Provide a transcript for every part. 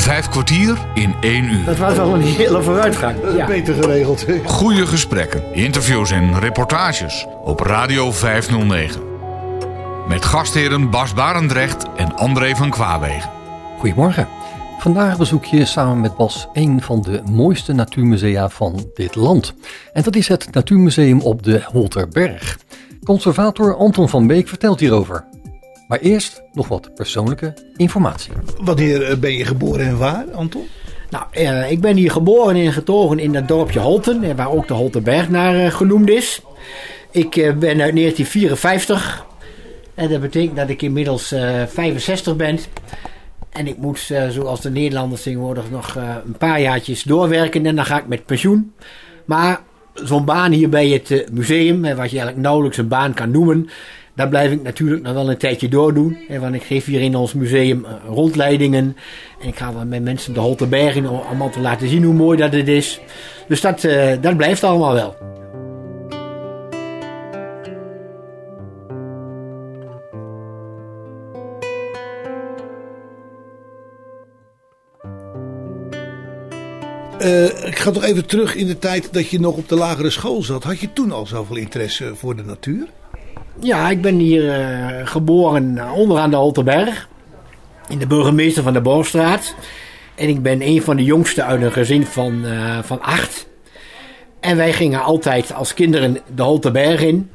Vijf kwartier in één uur. Dat was al een hele vooruitgang. Ja. Beter geregeld. Goede gesprekken, interviews en reportages op Radio 509. Met gastheren Bas Barendrecht en André van Kwaabegen. Goedemorgen. Vandaag bezoek je samen met Bas een van de mooiste natuurmusea van dit land. En dat is het Natuurmuseum op de Holterberg. Conservator Anton van Beek vertelt hierover. Maar eerst nog wat persoonlijke informatie. Wanneer eh, ben je geboren en waar, Anton? Nou, eh, ik ben hier geboren en getogen in het dorpje Holten, eh, waar ook de Holterberg naar eh, genoemd is. Ik eh, ben uit 1954 en dat betekent dat ik inmiddels eh, 65 ben. En ik moet, zoals de Nederlanders tegenwoordig, nog eh, een paar jaartjes doorwerken en dan ga ik met pensioen. Maar zo'n baan hier bij het museum, wat je eigenlijk nauwelijks een baan kan noemen, daar blijf ik natuurlijk nog wel een tijdje doordoen. Eh, Want ik geef hier in ons museum eh, rondleidingen. En ik ga wel met mensen de Holterberg in om allemaal te laten zien hoe mooi dat het is. Dus dat, eh, dat blijft allemaal wel. Eh, ik ga toch even terug in de tijd dat je nog op de lagere school zat. Had je toen al zoveel interesse voor de natuur? Ja, ik ben hier eh, geboren eh, onderaan de Holterberg. In de burgemeester van de Borstraat. En ik ben een van de jongsten uit een gezin van, eh, van acht. En wij gingen altijd als kinderen de Holterberg in.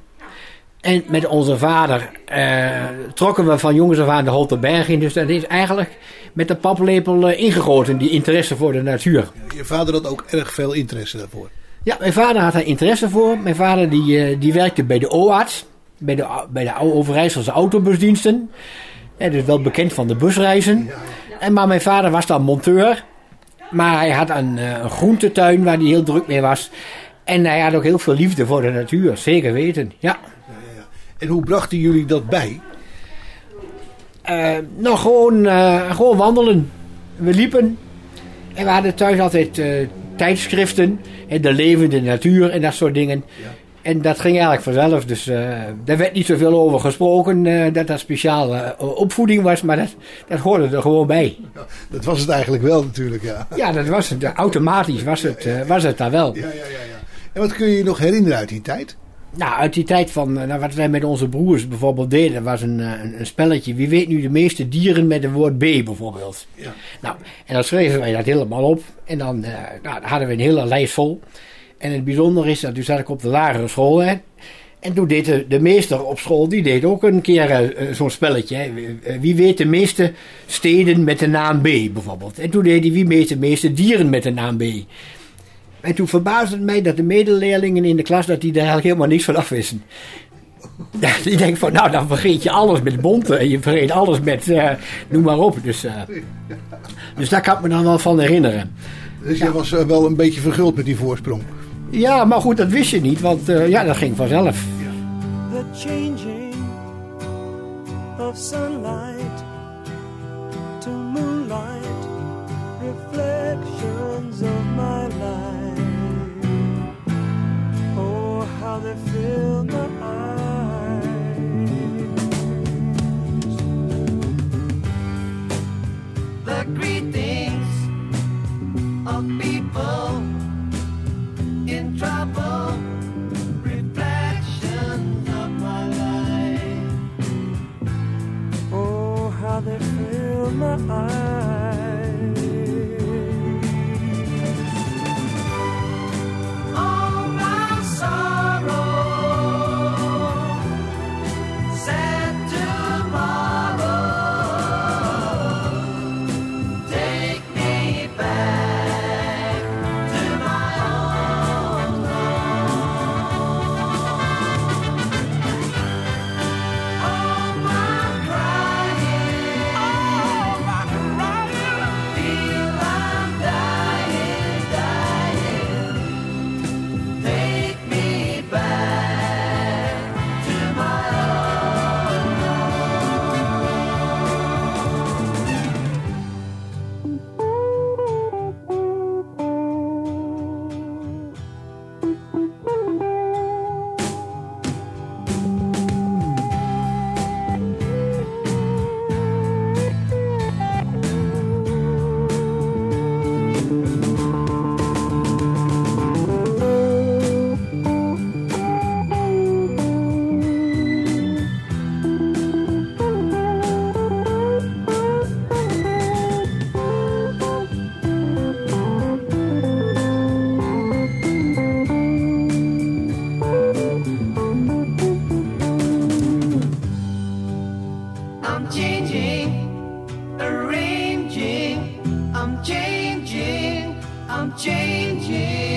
En met onze vader eh, trokken we van jongens af aan de Holterberg in. Dus dat is eigenlijk met de paplepel eh, ingegoten, die interesse voor de natuur. Je vader had ook erg veel interesse daarvoor. Ja, mijn vader had daar interesse voor. Mijn vader die, die werkte bij de OARTS, bij de, bij de Overijsselse autobusdiensten. En dus wel bekend van de busreizen. En, maar mijn vader was dan monteur. Maar hij had een, eh, een groentetuin waar hij heel druk mee was. En hij had ook heel veel liefde voor de natuur, zeker weten. Ja. En hoe brachten jullie dat bij? Eh, nou, gewoon, eh, gewoon wandelen. We liepen. En we hadden thuis altijd tijdschriften. En de levende natuur en dat soort dingen. En dat ging eigenlijk vanzelf. Dus eh daar werd niet zoveel over gesproken. eh, dat dat speciaal eh, opvoeding was. Maar dat, dat hoorde er gewoon bij. Dat was het eigenlijk wel natuurlijk, ja. Ja, dat was het. Automatisch was het, was het daar wel. Ja, ja, ja, ja. En wat kun je je nog herinneren uit die tijd? Nou, uit die tijd van nou, wat wij met onze broers bijvoorbeeld deden, was een, een, een spelletje. Wie weet nu de meeste dieren met het woord B bijvoorbeeld. Ja. Nou, en dan schreven wij dat helemaal op. En dan, nou, dan hadden we een hele lijst vol. En het bijzondere is, dat toen zat ik op de lagere school. Hè, en toen deed de, de meester op school, die deed ook een keer eh, eh, zo'n spelletje. Hè. Wie- eh, Wie weet de meeste steden met de naam B bijvoorbeeld. En toen deed hij wie weet de meeste dieren met de naam B. En toen verbaasde het mij dat de medeleerlingen in de klas dat die daar eigenlijk helemaal niks van afwisten. Die denken van, nou dan vergeet je alles met bonten en je vergeet alles met, noem maar op. Dus, dus daar kan ik me dan wel van herinneren. Dus jij was wel een beetje verguld met die voorsprong. Ja, maar goed, dat wist je niet, want eh, ja, dat ging vanzelf. the changing of sunlight to moonlight, reflections of my life. Oh, how they fill my eyes. I'm changing, arranging, I'm changing, I'm changing.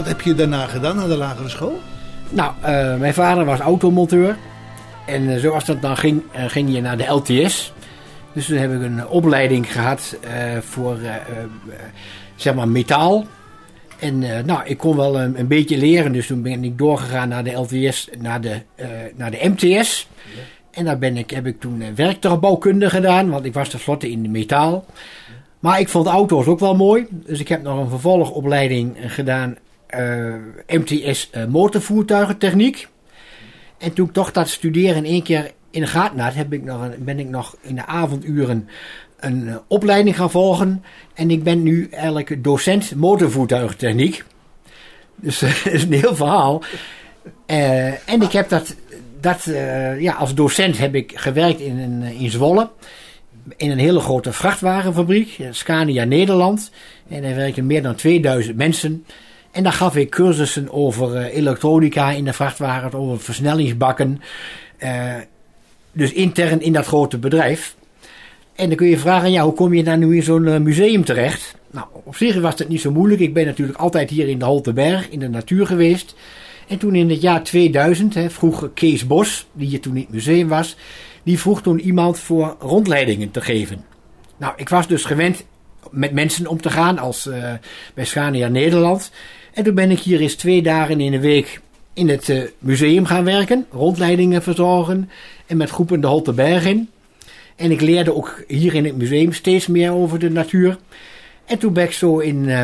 Wat heb je daarna gedaan aan de lagere school? Nou, eh, mijn vader was automonteur. En eh, zoals dat dan ging, eh, ging je naar de LTS. Dus toen heb ik een opleiding gehad eh, voor zeg maar metaal. En nou, ik kon wel een, een beetje leren, dus toen ben ik doorgegaan naar de LTS, naar de, naar de MTS. En daar ben ik, heb ik toen werktuigbouwkunde gedaan, want ik was tenslotte in de metaal. Maar ik vond auto's ook wel mooi, dus ik heb nog een vervolgopleiding gedaan, MTS eh, motorvoertuigentechniek. En toen ik toch dat studeren in één keer in de gaten had, heb ik nog een, ben ik nog in de avonduren een eh, opleiding gaan volgen. En ik ben nu eigenlijk docent motorvoertuigentechniek. Dus eh, dat is een heel verhaal. Eh, en ik heb dat, dat eh, ja, als docent heb ik gewerkt in, eh, in Zwolle. In een hele grote vrachtwagenfabriek, eh, Scania Nederland. En daar werkten meer dan 2000 mensen. En daar gaf ik cursussen over eh, elektronica in de vrachtwagen, over versnellingsbakken. Eh, dus intern in dat grote bedrijf. En dan kun je vragen, ja, hoe kom je nou nu in zo'n eh, museum terecht? Nou, op zich was het niet zo moeilijk. Ik ben natuurlijk altijd hier in de Holteberg, in de natuur geweest. En toen in het jaar 2000 hè, vroeg Kees Bos, die hier toen in het museum was, die vroeg toen iemand voor rondleidingen te geven. Nou, ik was dus gewend met mensen om te gaan als eh, bij Scania Nederland. En toen ben ik hier eens twee dagen in de week in het eh, museum gaan werken, rondleidingen verzorgen en met groepen de Holteberg in. En ik leerde ook hier in het museum steeds meer over de natuur. En toen ben ik zo in. eh,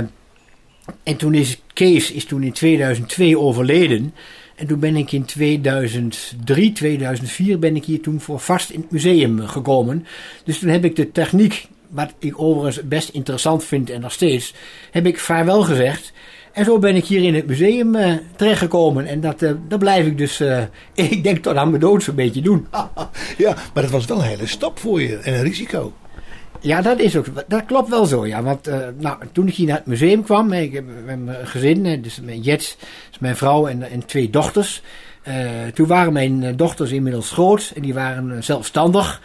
en toen is Kees is toen in 2002 overleden. En toen ben ik in 2003, 2004 ben ik hier toen voor vast in het museum gekomen. Dus toen heb ik de techniek, wat ik overigens best interessant vind en nog steeds, heb ik vaarwel gezegd. En zo ben ik hier in het museum eh, terechtgekomen. En dat, eh, dat blijf ik dus, eh, ik denk tot aan mijn dood zo'n beetje doen. Ja, maar dat was wel een hele stap voor je en een risico. Ja, dat is ook. Dat klopt wel zo, ja. Want nou, toen ik hier naar het museum kwam, ik heb met mijn gezin, dus mijn Jets, is mijn vrouw en, en twee dochters. Toen waren mijn dochters inmiddels groot en die waren zelfstandig.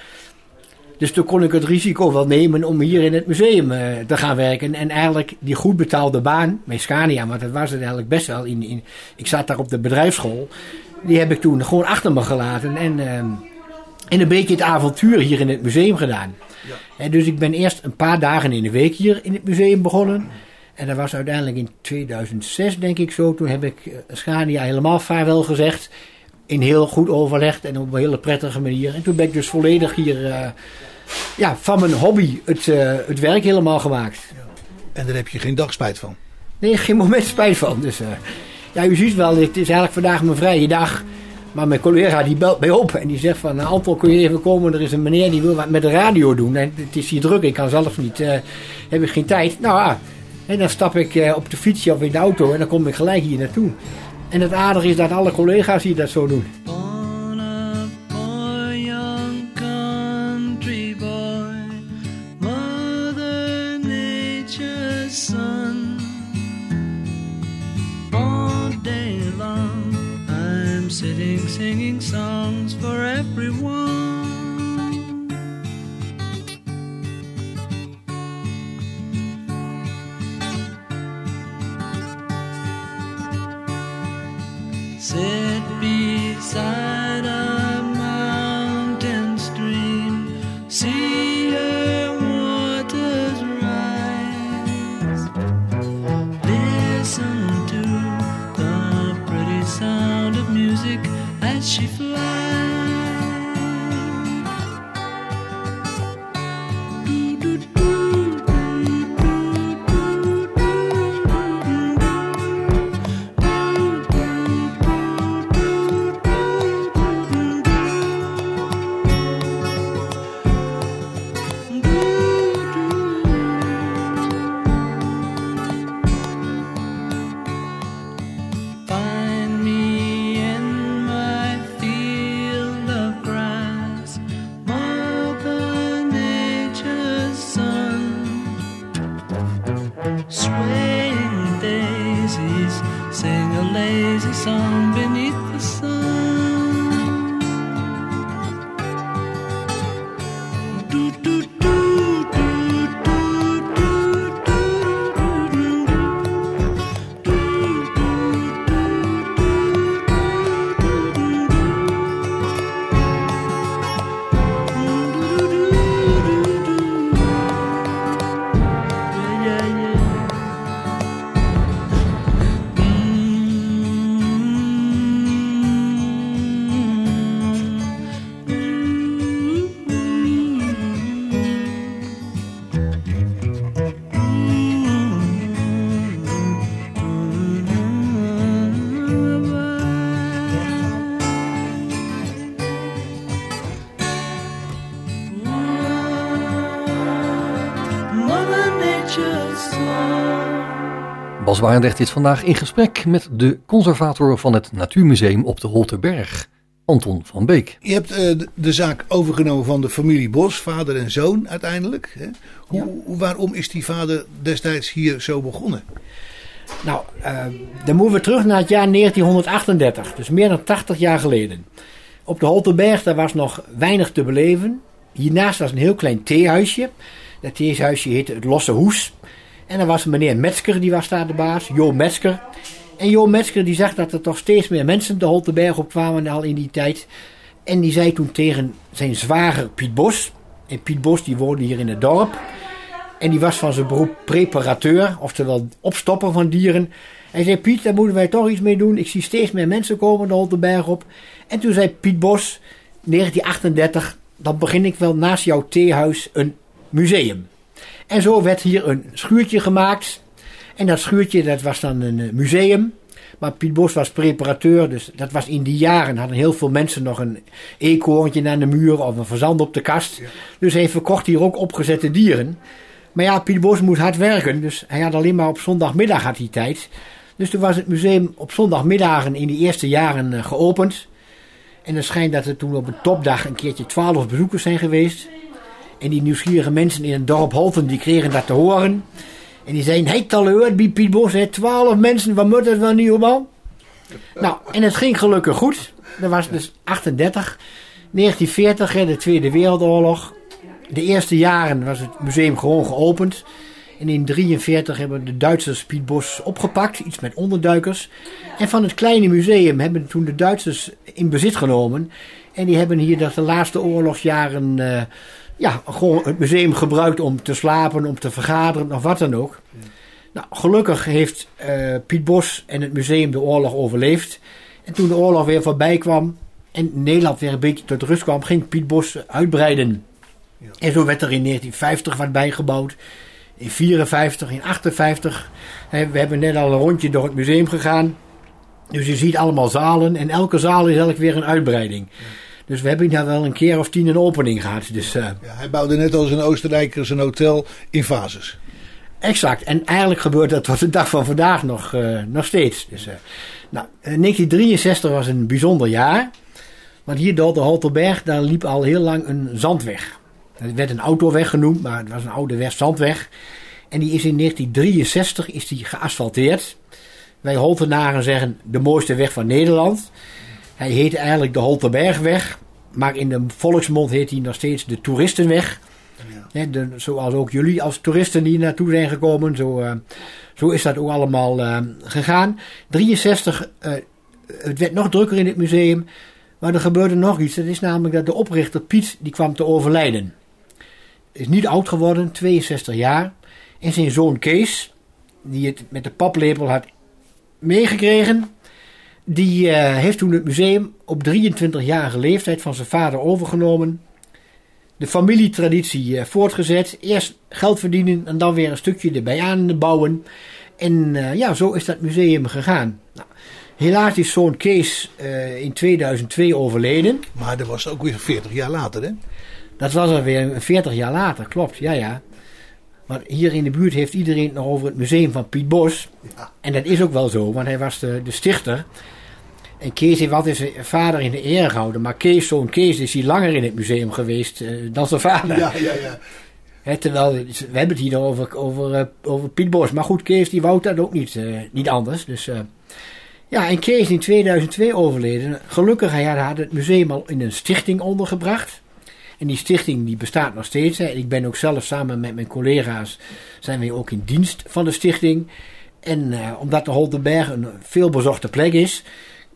Dus toen kon ik het risico wel nemen om hier in het museum eh, te gaan werken. En eigenlijk die goed betaalde baan bij Scania, want dat was het eigenlijk best wel. In, in, ik zat daar op de bedrijfsschool. Die heb ik toen gewoon achter me gelaten. En, ehm, en een beetje het avontuur hier in het museum gedaan. En dus ik ben eerst een paar dagen in de week hier in het museum begonnen. En dat was uiteindelijk in 2006, denk ik zo. Toen heb ik eh, Scania helemaal vaarwel gezegd. In heel goed overleg en op een hele prettige manier. En toen ben ik dus volledig hier eh, ja, van mijn hobby het, eh, het werk helemaal gemaakt. En daar heb je geen dag spijt van. Nee, geen moment spijt van. Dus eh, ja, u ziet wel, het is eigenlijk vandaag mijn vrije dag. Maar mijn collega die belt mij op en die zegt van... "Nou, Anton, kun je even komen? Er is een meneer die wil wat met de radio doen. En het is hier druk, ik kan zelf niet, eh, heb ik geen tijd. Nou ja, en dan stap ik op de fietsje of in de auto en dan kom ik gelijk hier naartoe. En het aardige is dat alle collega's hier dat zo doen. singing songs for everyone. Sit beside. Barendrecht is vandaag in gesprek met de conservator van het Natuurmuseum op de Holterberg, Anton van Beek. Je hebt eh, de, de zaak overgenomen van de familie Bos, vader en zoon uiteindelijk. Hè? Hoe, hoe- waarom is die vader destijds hier zo begonnen? Nou, eh, dan moeten we terug naar het jaar 1938, dus meer dan 80 jaar geleden. Op de Holterberg daar was nog weinig te beleven. Hiernaast was een heel klein theehuisje. Dat theehuisje heette het Losse Hoes. En er was meneer Metzger, die was daar de baas, Jo Metzger. En Jo Metzger die zag dat er toch steeds meer mensen de Holterberg op kwamen al in die tijd. En die zei toen tegen zijn zwager Piet Bos. En Piet Bos die woonde hier in het dorp. En die was van zijn beroep preparateur, oftewel opstopper van dieren. Hij zei, Piet, daar moeten wij toch iets mee doen. Ik zie steeds meer mensen komen de Holterberg op. En toen zei Piet Bos, 1938, dan begin ik wel naast jouw theehuis een museum. En zo werd hier een schuurtje gemaakt. En dat schuurtje, dat was dan een eh, museum. Maar Piet Bos was preparateur, dus dat was in die jaren. Hadden heel veel mensen nog een eekhoorntje aan de muur of een verzand op de kast. Dus hij verkocht hier ook opgezette dieren. Maar ja, Piet Bos moest hard werken, dus hij had alleen maar op zondagmiddag had hij tijd. Dus toen was het museum op zondagmiddagen in de eerste jaren eh, geopend. En het schijnt dat er toen op een topdag een keertje twaalf bezoekers zijn geweest. En die nieuwsgierige mensen in het dorp Holten, die kregen dat te horen. En die zeiden, hey, taleur, bij Piet Bos, hè, twaalf mensen, wat moet dat wel niet, man? Nou, en het ging gelukkig goed. Dat was dus 38, 1940, hè, de Tweede Wereldoorlog. De eerste jaren was het museum gewoon geopend. En in 1943 hebben de Duitsers Piet Bos opgepakt, iets met onderduikers. En van het kleine museum hebben toen de Duitsers in bezit genomen. En die hebben hier dat de laatste oorlogsjaren eh, ja, gewoon het museum gebruikt om te slapen, om te vergaderen of wat dan ook. Nou, gelukkig heeft eh, Piet Bos en het museum de oorlog overleefd. En toen de oorlog weer voorbij kwam en Nederland weer een beetje tot rust kwam, ging Piet Bos uitbreiden. En zo werd er in 1950 wat bijgebouwd. In 54, in 58. Hè, We hebben net al een rondje door het museum gegaan. Dus je ziet allemaal zalen. En elke zaal is elk weer een uitbreiding. Dus we hebben hier wel een keer of tien een opening gehad. Dus eh, Ja, hij bouwde net als een Oostenrijker zijn hotel in fases. exact. En eigenlijk gebeurt dat tot de dag van vandaag nog, eh, nog steeds. Dus, eh, nou, eh, 1963 was een bijzonder jaar. Want hier door de Holterberg, daar liep al heel lang een zandweg. Het werd een autoweg genoemd, maar het was een ouderwets zandweg. En die is in 1963 is die geasfalteerd. Wij Holtenaren zeggen de mooiste weg van Nederland. Hij heet eigenlijk de Holterbergweg. Maar in de volksmond heet hij nog steeds de Toeristenweg. De- zoals ook jullie als toeristen die naartoe zijn gekomen. Zo, eh, zo is dat ook allemaal eh, gegaan. 63, eh, het werd nog drukker in het museum. Maar er gebeurde nog iets. Dat is namelijk dat de oprichter Piet die kwam te overlijden. Is niet oud geworden, 62 jaar. En zijn zoon Kees, die het met de paplepel had meegekregen. Die eh, heeft toen het museum op 23-jarige leeftijd van zijn vader overgenomen. De familietraditie eh, voortgezet. Eerst geld verdienen en dan weer een stukje erbij aanbouwen. En eh, ja, zo is dat museum gegaan. Nou, helaas is zoon Kees in 2002 overleden. Maar dat was ook weer 40 jaar later, hè? Dat was alweer 40 jaar later, klopt, ja ja. Maar hier in de buurt heeft iedereen het nog over het museum van Piet Bos. En dat is ook wel zo, want hij was de, de stichter. En Kees heeft altijd zijn vader in de eer gehouden. Maar Kees, zoon Kees, is hier langer in het museum geweest eh, dan zijn vader. Ja, ja, ja. Terwijl, we hebben het hier over, over, eh, over Piet Bos. Maar goed, Kees die wou dat ook niet, eh, niet anders. Dus, ja, en Kees in 2002 overleden. Gelukkig hij had, had het museum al in een stichting ondergebracht. En die stichting die bestaat nog steeds. Hè. Ik ben ook zelf samen met mijn collega's zijn we ook in dienst van de stichting. En eh, omdat de Holtenberg een veelbezochte plek is,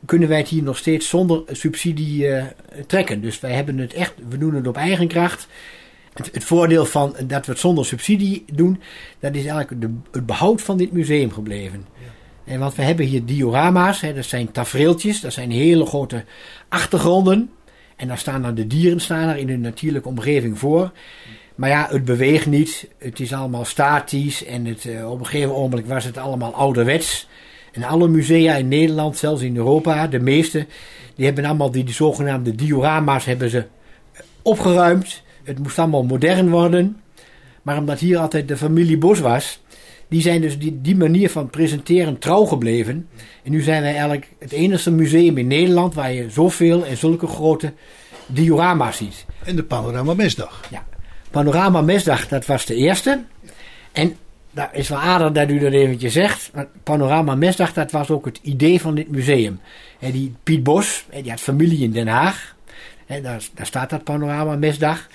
kunnen wij het hier nog steeds zonder subsidie eh, trekken. Dus wij hebben het echt, we doen het op eigen kracht. Het, het voordeel van dat we het zonder subsidie doen, dat is eigenlijk de, het behoud van dit museum gebleven. En want we hebben hier diorama's, hè, dat zijn tafereeltjes, dat zijn hele grote achtergronden. En daar staan dan de dieren staan er in hun natuurlijke omgeving voor. Maar ja, het beweegt niet. Het is allemaal statisch. En het, eh, op een gegeven moment was het allemaal ouderwets. En alle musea in Nederland, zelfs in Europa, de meeste, die hebben allemaal die, die zogenaamde diorama's hebben ze opgeruimd. Het moest allemaal modern worden. Maar omdat hier altijd de familie Bos was, die zijn dus die, die manier van presenteren trouw gebleven. En nu zijn wij eigenlijk het enige museum in Nederland waar je zoveel en zulke grote diorama's ziet. En de Panorama Mesdag. Ja. Panorama Mesdag, dat was de eerste. En dat is wel aardig dat u dat eventjes zegt. Panorama Mesdag, dat was ook het idee van dit museum. En die Piet Bos, die had familie in Den Haag. Hè, daar, daar staat dat Panorama Mesdag.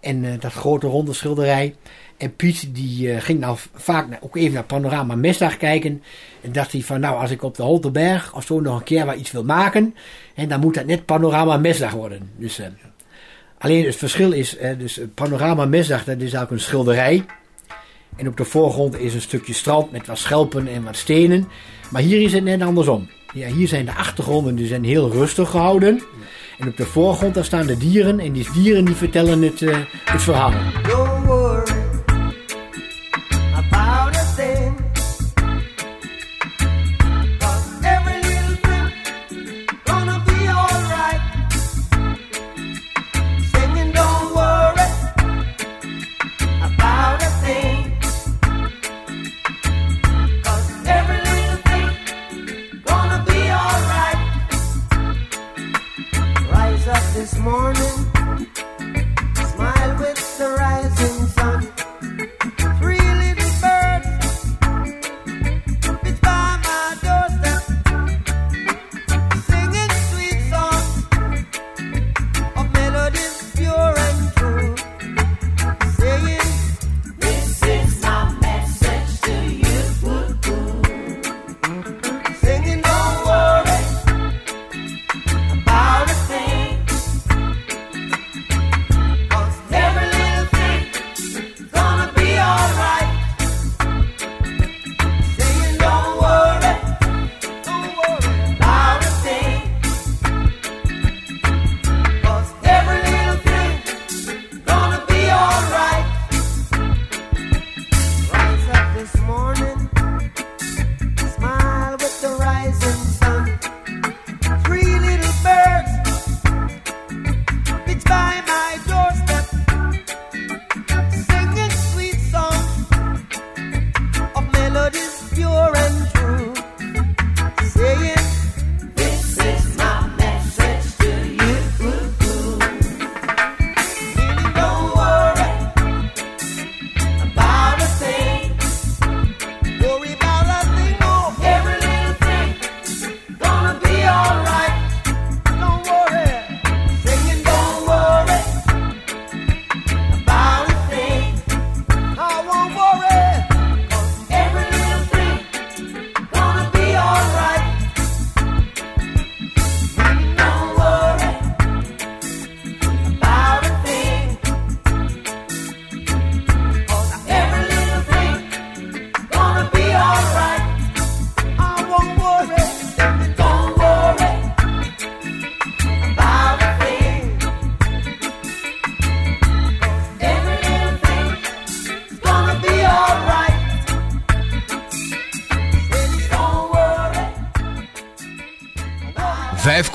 En eh, dat grote ronde schilderij. En Piet die eh, ging nou vaak naar- ook even naar Panorama Mesdag kijken. En dacht hij van nou als ik op de Holterberg of zo nog een keer wat iets wil maken. En dan moet dat net Panorama Mesdag worden. Dus, eh, alleen het verschil is, eh, dus Panorama Mesdag dat is ook een schilderij. En op de voorgrond is een stukje strand met wat schelpen en wat stenen. Maar hier is het net andersom. Ja, hier zijn de achtergronden die zijn heel rustig gehouden. En op de voorgrond daar staan de dieren. En die dieren die vertellen het, eh, het verhaal.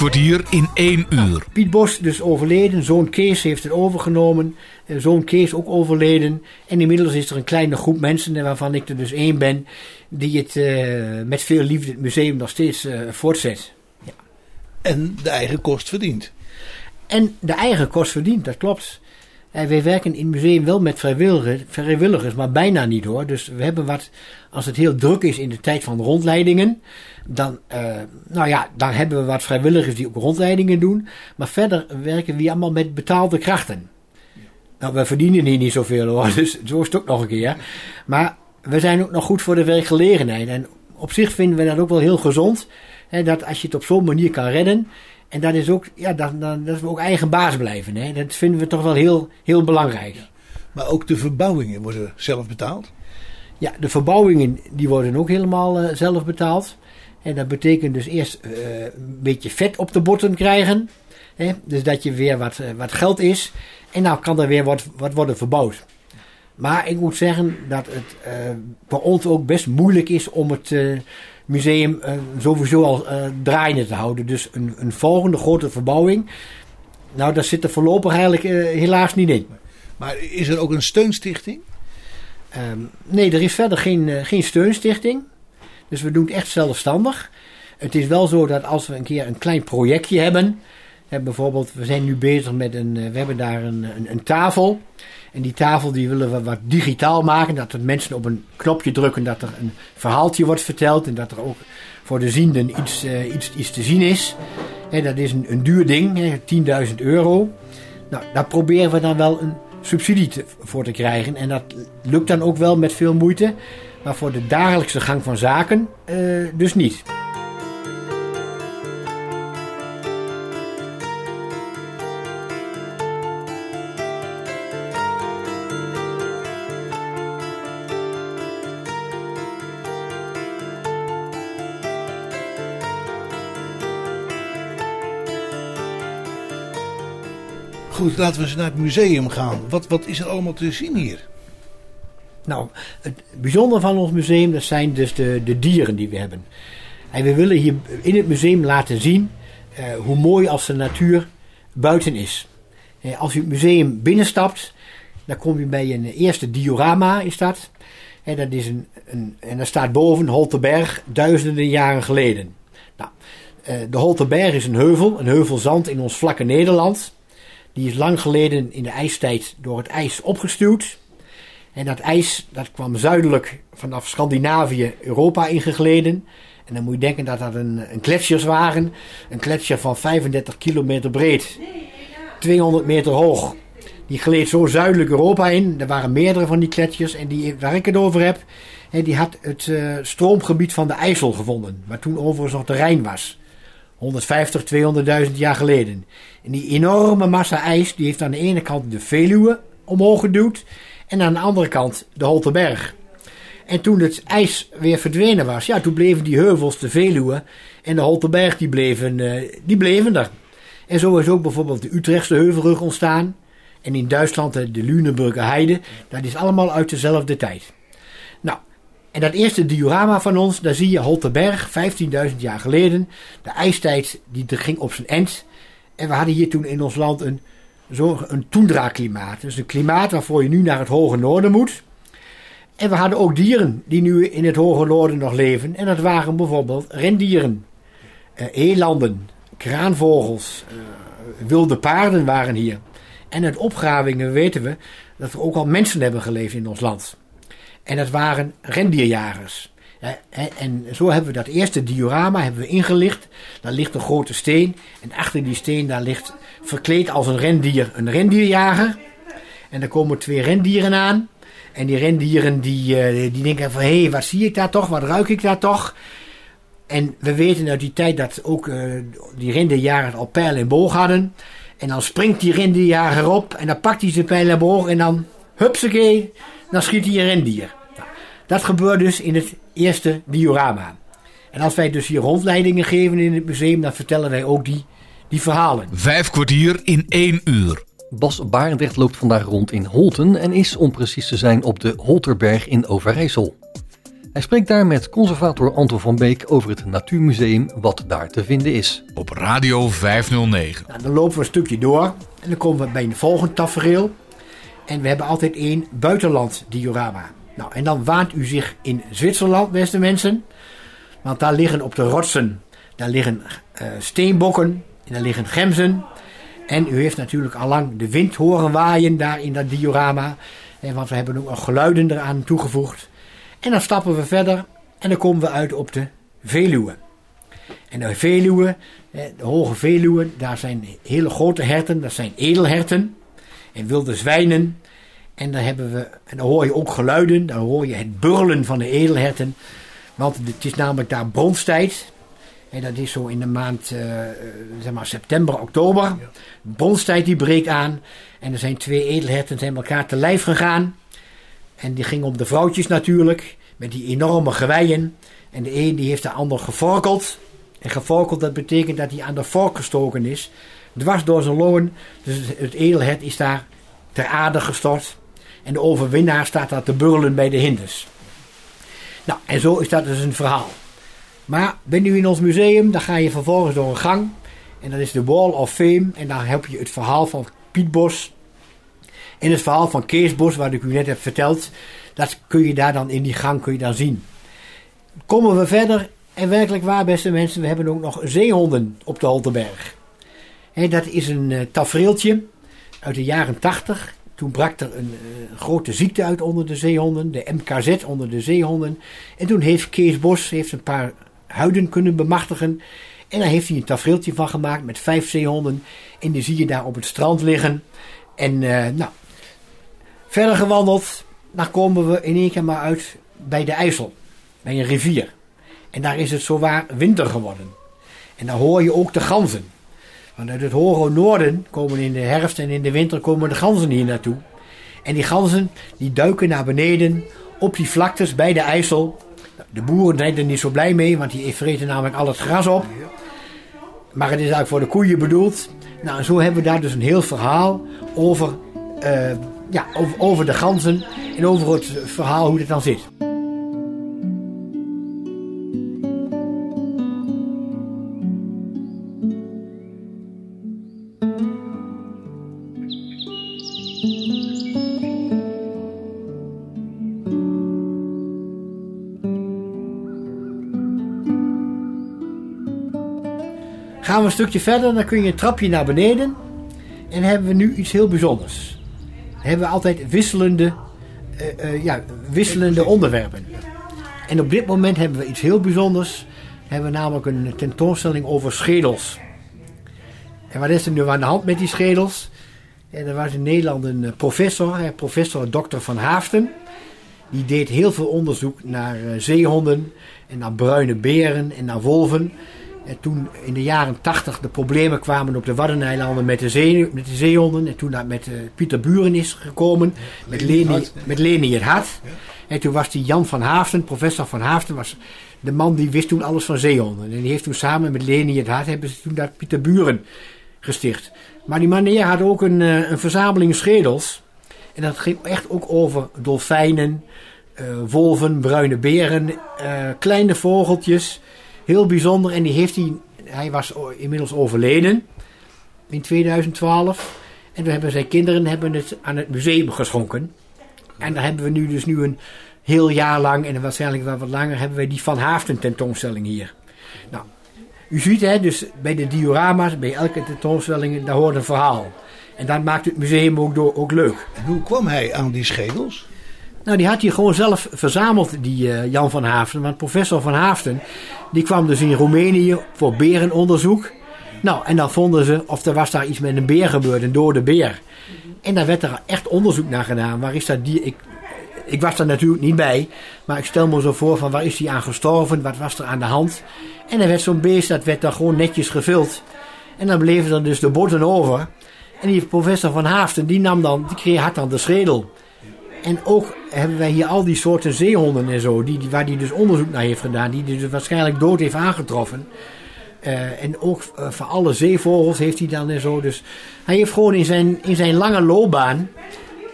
Kwartier in één uur. Piet Bos dus overleden, zoon Kees heeft het overgenomen. eh, Zoon Kees ook overleden. En inmiddels is er een kleine groep mensen, eh, waarvan ik er dus één ben, die het eh, met veel liefde het museum nog steeds eh, voortzet. En de eigen kost verdient. En de eigen kost verdient, dat klopt. En wij werken in het museum wel met vrijwilligers, vrijwilligers, maar bijna niet hoor. Dus we hebben wat, als het heel druk is in de tijd van rondleidingen, dan, eh, nou ja, dan hebben we wat vrijwilligers die ook rondleidingen doen. Maar verder werken we allemaal met betaalde krachten. Nou, we verdienen hier niet zoveel hoor, dus zo is het ook nog een keer. Maar we zijn ook nog goed voor de werkgelegenheid. En op zich vinden we dat ook wel heel gezond. Hè, dat als je het op zo'n manier kan redden. En dat is ook, ja, dan, dan, dat we ook eigen baas blijven. Hè. Dat vinden we toch wel heel, heel belangrijk. Maar ook de verbouwingen worden zelf betaald. Ja, de verbouwingen die worden ook helemaal eh, zelf betaald. En dat betekent dus eerst eh, een beetje vet op de botten krijgen. Hè? Dus dat je weer wat, eh, wat geld is. En nou kan er weer wat, wat worden verbouwd. Maar ik moet zeggen dat het eh bij ons ook best moeilijk is om het museum sowieso al draaiende te houden. Dus een, een volgende grote verbouwing. Nou, daar zit er voorlopig eigenlijk helaas niet in. Maar is er ook een steunstichting? Ehm, nee, er is verder geen, geen steunstichting. Dus we doen het echt zelfstandig. Het is wel zo dat als we een keer een klein projectje hebben. Hè, bijvoorbeeld, we zijn nu bezig met een. eh, we hebben daar een, een, tafel. En die tafel die willen we wat digitaal maken. Dat er mensen op een knopje drukken dat er een verhaaltje wordt verteld. En dat er ook voor de zienden iets, eh, iets, iets te zien is. Dat is een, een duur ding, hè, 10.000 euro. Nou, daar proberen we dan wel een subsidie voor te krijgen. En dat lukt dan ook wel met veel moeite. Maar voor de dagelijkse gang van zaken eh, dus niet. Goed, laten we eens naar het museum gaan. Wat, wat is er allemaal te zien hier? Nou, het bijzondere van ons museum, dat zijn dus de, de dieren die we hebben. En we willen hier in het museum laten zien eh, hoe mooi als de natuur buiten is. Eh, als u het museum binnenstapt, dan kom je bij een eerste diorama, is dat. En, dat is een, een, en daar staat boven Holterberg, duizenden jaren geleden. Nou, eh, de Holterberg is een heuvel, een heuvel zand in ons vlakke Nederland. Die is lang geleden in de ijstijd door het ijs opgestuwd. En dat ijs dat kwam zuidelijk vanaf Scandinavië Europa ingegleden. En dan moet je denken dat dat een, een gletsjers waren. Een gletsjer van 35 kilometer breed. 200 meter hoog. Die gleed zo zuidelijk Europa in. Er waren meerdere van die gletsjers. En die, waar ik het over heb, hè, die had het eh, stroomgebied van de IJssel gevonden. Waar toen overigens nog de Rijn was. 150, 200.000 jaar geleden. En die enorme massa ijs die heeft aan de ene kant de Veluwe omhoog geduwd. En aan de andere kant de Holterberg. En toen het ijs weer verdwenen was, ja, toen bleven die heuvels, de Veluwe en de Holterberg, die bleven, eh, die bleven er. En zo is ook bijvoorbeeld de Utrechtse heuvelrug ontstaan. En in Duitsland eh, de Lüneburger Heide. Dat is allemaal uit dezelfde tijd. Nou, en dat eerste diorama van ons, daar zie je Holterberg, 15.000 jaar geleden. De ijstijd die ging op zijn end. En we hadden hier toen in ons land een, zo, een toendra-klimaat. Dus een klimaat waarvoor je nu naar het hoge noorden moet. En we hadden ook dieren die nu in het hoge noorden nog leven. En dat waren bijvoorbeeld rendieren, eh, elanden, kraanvogels, eh, wilde paarden waren hier. En uit opgravingen weten we dat er ook al mensen hebben geleefd in ons land. En dat waren rendierjagers. En zo hebben we dat eerste diorama hebben we ingelicht. Daar ligt een grote steen. En achter die steen daar ligt verkleed als een rendier een rendierjager. En daar komen twee rendieren aan. En die rendieren die, eh, die denken van... Hé, hey, wat zie ik daar toch? Wat ruik ik daar toch? En we weten uit die tijd dat ook eh, die rendierjagers al pijl en boog hadden. En dan springt die rendierjager op. En dan pakt hij zijn pijl en boog. En dan, hupsakee, dan schiet hij een rendier. Nou, dat gebeurt dus in het eerste diorama. En als wij dus hier rondleidingen geven in het museum... dan vertellen wij ook die, die verhalen. Vijf kwartier in één uur. Bas Barendrecht loopt vandaag rond in Holten en is om precies te zijn op de Holterberg in Overijssel. Hij spreekt daar met conservator Anton van Beek over het Natuurmuseum wat daar te vinden is. Op Radio 509. Nou, dan lopen we een stukje door en dan komen we bij een volgend tafereel. En we hebben altijd één buitenland diorama. Nou, en dan waant u zich in Zwitserland, beste mensen. Want daar liggen op de rotsen, daar liggen eh, steenbokken en daar liggen gemzen. En u heeft natuurlijk allang de wind horen waaien daar in dat diorama. Eh, want we hebben ook nog geluiden eraan toegevoegd. En dan stappen we verder en dan komen we uit op de Veluwe. En de Veluwe, de hoge Veluwe, daar zijn hele grote herten, dat zijn edelherten en wilde zwijnen. En daar, hebben we, en dan hoor je ook geluiden, dan hoor je het burlen van de edelherten. Want het is namelijk daar bronstijd. En dat is zo in de maand eh, eh, zeg maar september, oktober. De bronstijd die breekt aan. En er zijn twee edelherten zijn elkaar te lijf gegaan. En die gingen om de vrouwtjes natuurlijk. Met die enorme geweien. En de een die heeft de ander gevorkeld. En gevorkeld dat betekent dat hij aan de vork gestoken is. Dwars door zijn longen. Dus het- het edelhert is daar ter aarde gestort. En de overwinnaar staat daar te burlen bij de hinders. Nou, en zo is dat dus een verhaal. Maar ben nu in ons museum, dan ga je vervolgens door een gang. En dat is de Wall of Fame. En daar heb je het verhaal van Piet Bos. En het verhaal van Kees Bos, wat ik u net heb verteld. Dat kun je daar dan in die gang kun je dan zien. Komen we verder. En werkelijk waar, beste mensen, we hebben ook nog zeehonden op de Holterberg. Hè, dat is een eh, tafereeltje uit de jaren 80. Toen brak er een eh, grote ziekte uit onder de zeehonden, de MKZ onder de zeehonden. En toen heeft Kees Bos heeft een paar huiden kunnen bemachtigen. En daar heeft hij een tafereeltje van gemaakt met vijf zeehonden. En die zie je daar op het strand liggen. En eh, nou, verder gewandeld. Dan komen we in één keer maar uit bij de IJssel. Bij een rivier. En daar is het zowaar winter geworden. En daar hoor je ook de ganzen. Want uit het hoge noorden komen in de herfst en in de winter komen de ganzen hier naartoe. En die ganzen die duiken naar beneden op die vlaktes bij de IJssel. De boeren zijn er niet zo blij mee, want die vreten namelijk al het gras op. Maar het is eigenlijk voor de koeien bedoeld. Nou, en zo hebben we daar dus een heel verhaal over, eh, ja, over, over de ganzen en over het verhaal hoe het dan zit. Gaan we een stukje verder, dan kun je een trapje naar beneden. En hebben we nu iets heel bijzonders. Dan hebben we altijd wisselende, eh, eh, ja, wisselende onderwerpen. En op dit moment hebben we iets heel bijzonders. Hebben we namelijk een tentoonstelling over schedels. En wat is er nu aan de hand met die schedels? En er was in Nederland een eh, professor, professor Dr. van Haaften. Die deed heel veel onderzoek naar eh, zeehonden en naar bruine beren en naar wolven. En toen in de jaren 80 de problemen kwamen op de Waddeneilanden met de, zee, met de zeehonden. En toen dat met eh, Pieter Buren is gekomen, met Leni, met Leni het Hart. En toen was die Jan van Haafden, professor van Haafden, was de man die wist toen alles van zeehonden. En die heeft toen samen met Leni het Hart, hebben ze toen dat Pieter Buren gesticht. Maar die meneer had ook een, eh, een verzameling schedels. En dat ging echt ook over dolfijnen, eh, wolven, bruine beren, kleine vogeltjes. Heel bijzonder. En die heeft hij, hij was inmiddels overleden in 2012. En toen hebben zijn kinderen hebben het aan het museum geschonken. En daar hebben we nu dus nu een heel jaar lang, en waarschijnlijk wel wat langer, hebben we die Van Haafden tentoonstelling hier. Nou, u ziet hè, dus bij de diorama's, bij elke tentoonstelling, daar hoort een verhaal. En dat maakt het museum ook, door, ook leuk. Hoe kwam hij aan die schedels? Nou, die had hij gewoon zelf verzameld, die eh, Jan van Haafden. Want professor van Haafden, die kwam dus in Roemenië voor berenonderzoek. Nou, en dan vonden ze of er was daar iets met een beer gebeurd, een dode beer. En daar werd er echt onderzoek naar gedaan. Waar is dat dier? Ik, ik was daar natuurlijk niet bij, maar ik stel me zo voor van waar is hij aan gestorven? Wat was er aan de hand? En dan werd zo'n beest, dat werd dan gewoon netjes gevuld. En dan bleven er dus de botten over. En die professor van Haafden, die nam dan, die kreeg, had dan de schedel. En ook hebben wij hier al die soorten zeehonden en zo, die, waar hij dus onderzoek naar heeft gedaan, die hij dus waarschijnlijk dood heeft aangetroffen. Eh, en ook eh, voor alle zeevogels heeft hij dan en zo. Dus hij heeft gewoon in zijn, in zijn lange loopbaan,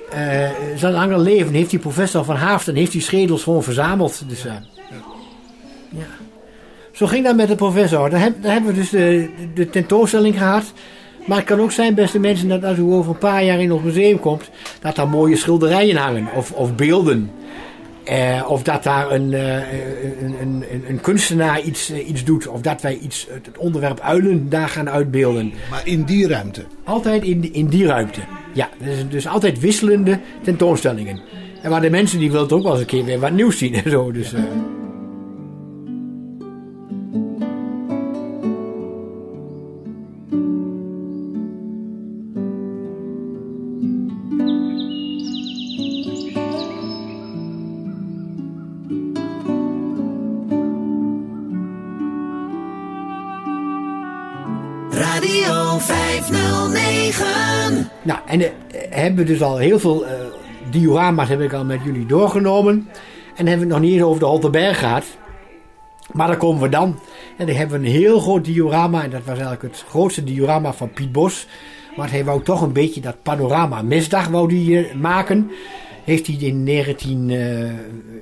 eh, zijn lange leven, heeft die professor van Haafden, heeft die schedels gewoon verzameld. Dus, ja. Zo ging dat met de professor. Daar, heb- daar hebben we dus de, de tentoonstelling gehad. Maar het kan ook zijn, beste mensen, dat als u over een paar jaar in ons museum komt, dat daar mooie schilderijen hangen of, of beelden. Eh, of dat daar een, eh, een, een, een, kunstenaar iets, eh, iets doet. Of dat wij iets, het onderwerp uilen daar gaan uitbeelden. Maar in die ruimte. Altijd in, die- in die ruimte. Ja, dus, dus altijd wisselende tentoonstellingen. En waar de mensen die willen ook wel eens een keer weer wat nieuws zien en zo. Dus, eh, en eh, hebben we dus al heel veel eh, diorama's heb ik al met jullie doorgenomen. En hebben we het nog niet over de Holterberg gehad. Maar daar komen we dan. En dan hebben we een heel groot diorama. En dat was eigenlijk het grootste diorama van Piet Bos. Maar hij wou toch een beetje dat panorama misdag wou die, eh, maken. Heeft hij in 19, eh,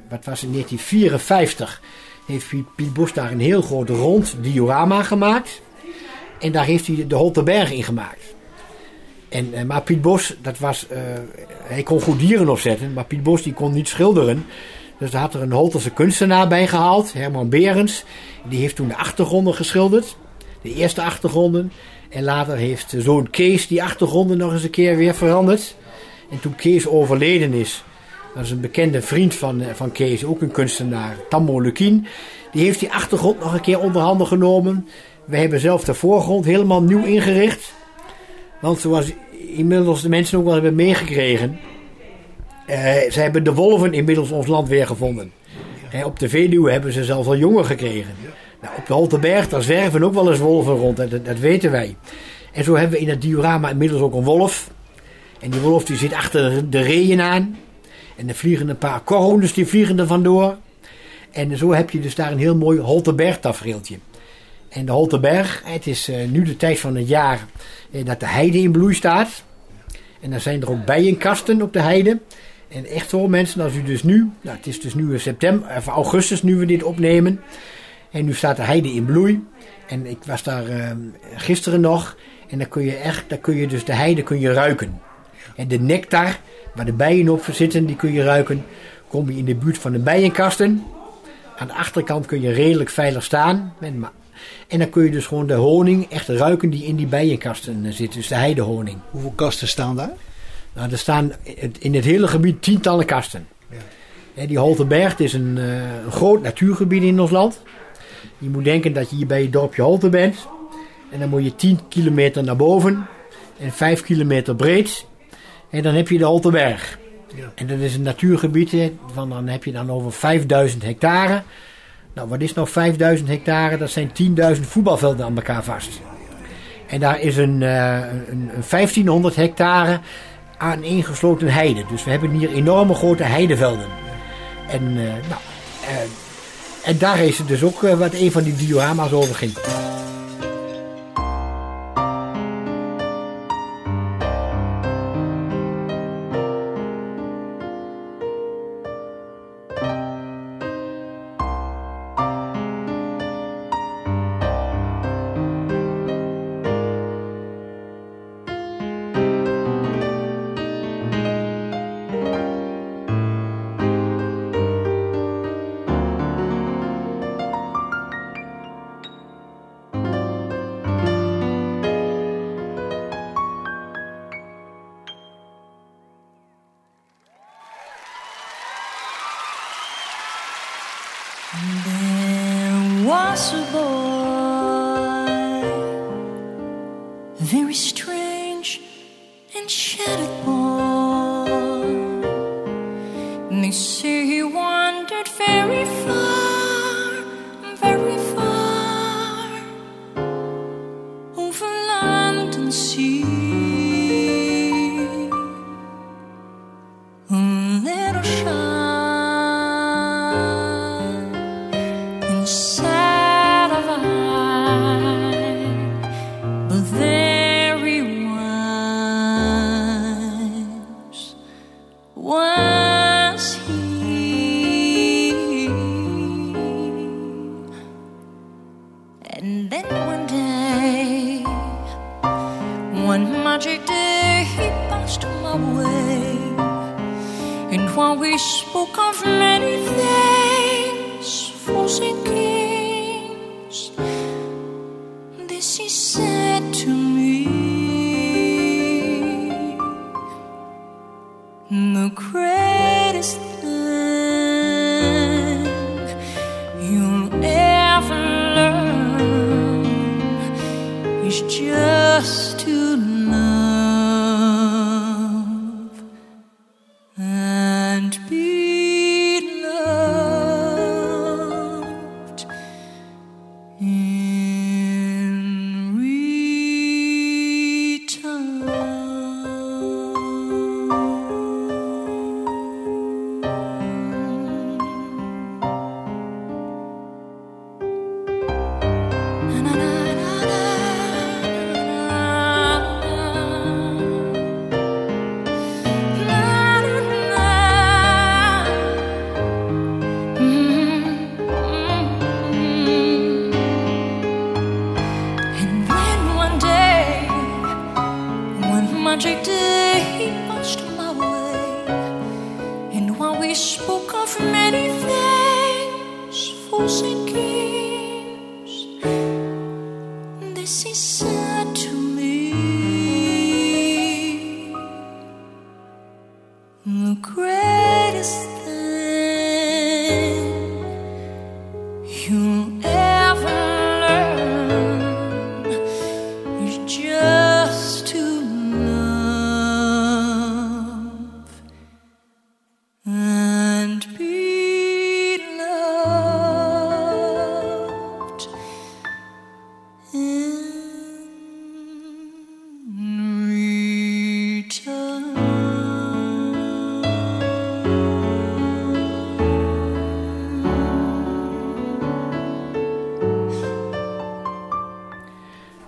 wat was het, 1954 heeft Piet Bos daar een heel groot rond diorama gemaakt. En daar heeft hij de Holterberg in gemaakt. En, eh, maar Piet Bos, dat was, eh, hij kon goed dieren opzetten, maar Piet Bos die kon niet schilderen. Dus daar had er een Holterse kunstenaar bij gehaald, Herman Berends. Die heeft toen de achtergronden geschilderd, de eerste achtergronden. En later heeft zoon Kees die achtergronden nog eens een keer weer veranderd. En toen Kees overleden is, dat is een bekende vriend van, eh, van Kees, ook een kunstenaar, Tammo Lukien. Die heeft die achtergrond nog een keer onder handen genomen. We hebben zelf de voorgrond helemaal nieuw ingericht. Want zoals inmiddels de mensen ook wel hebben meegekregen. eh, ze hebben de wolven inmiddels ons land weer gevonden. Op de Veluwe hebben ze zelfs al jongen gekregen. Nou, op de Holteberg, daar zwerven ook wel eens wolven rond. Dat, weten wij. En zo hebben we in het diorama inmiddels ook een wolf. En die wolf die zit achter de reeën aan. En er vliegen een paar korhoenders die vliegen er vandoor. En zo heb je dus daar een heel mooi Holterberg tafereeltje. En de Holterberg, het is eh, nu de tijd van het jaar eh, dat de heide in bloei staat. En dan zijn er ook bijenkasten op de heide. En echt zo mensen, als u dus nu, nou het is dus nu in september, of augustus nu we dit opnemen. En nu staat de heide in bloei. En ik was daar eh, gisteren nog. En dan kun je echt, dan kun je dus de heide kun je ruiken. En de nectar, waar de bijen op zitten, die kun je ruiken. Kom je in de buurt van de bijenkasten. Aan de achterkant kun je redelijk veilig staan. Met ma- En dan kun je dus gewoon de honing echt ruiken die in die bijenkasten eh, zit. Dus de heidehoning. Hoeveel kasten staan daar? Nou, er staan in het hele gebied tientallen kasten. Hè, Die Holterberg het is een, eh, een groot natuurgebied in ons land. Je moet denken dat je hier bij het dorpje Holte bent. En dan moet je 10 kilometer naar boven. En 5 kilometer breed. En dan heb je de Holterberg. En dat is een natuurgebied. Van, dan heb je dan over 5000 hectare. Nou, wat is nou 5000 hectare? Dat zijn 10.000 voetbalvelden aan elkaar vast. En daar is een, eh, een, een 1500 hectare aan ingesloten heide. Dus we hebben hier enorme grote heidevelden. En, eh, nou, eh, en daar is het dus ook wat een van die diorama's over ging. And while we spoke of many things, fools and kings, this he said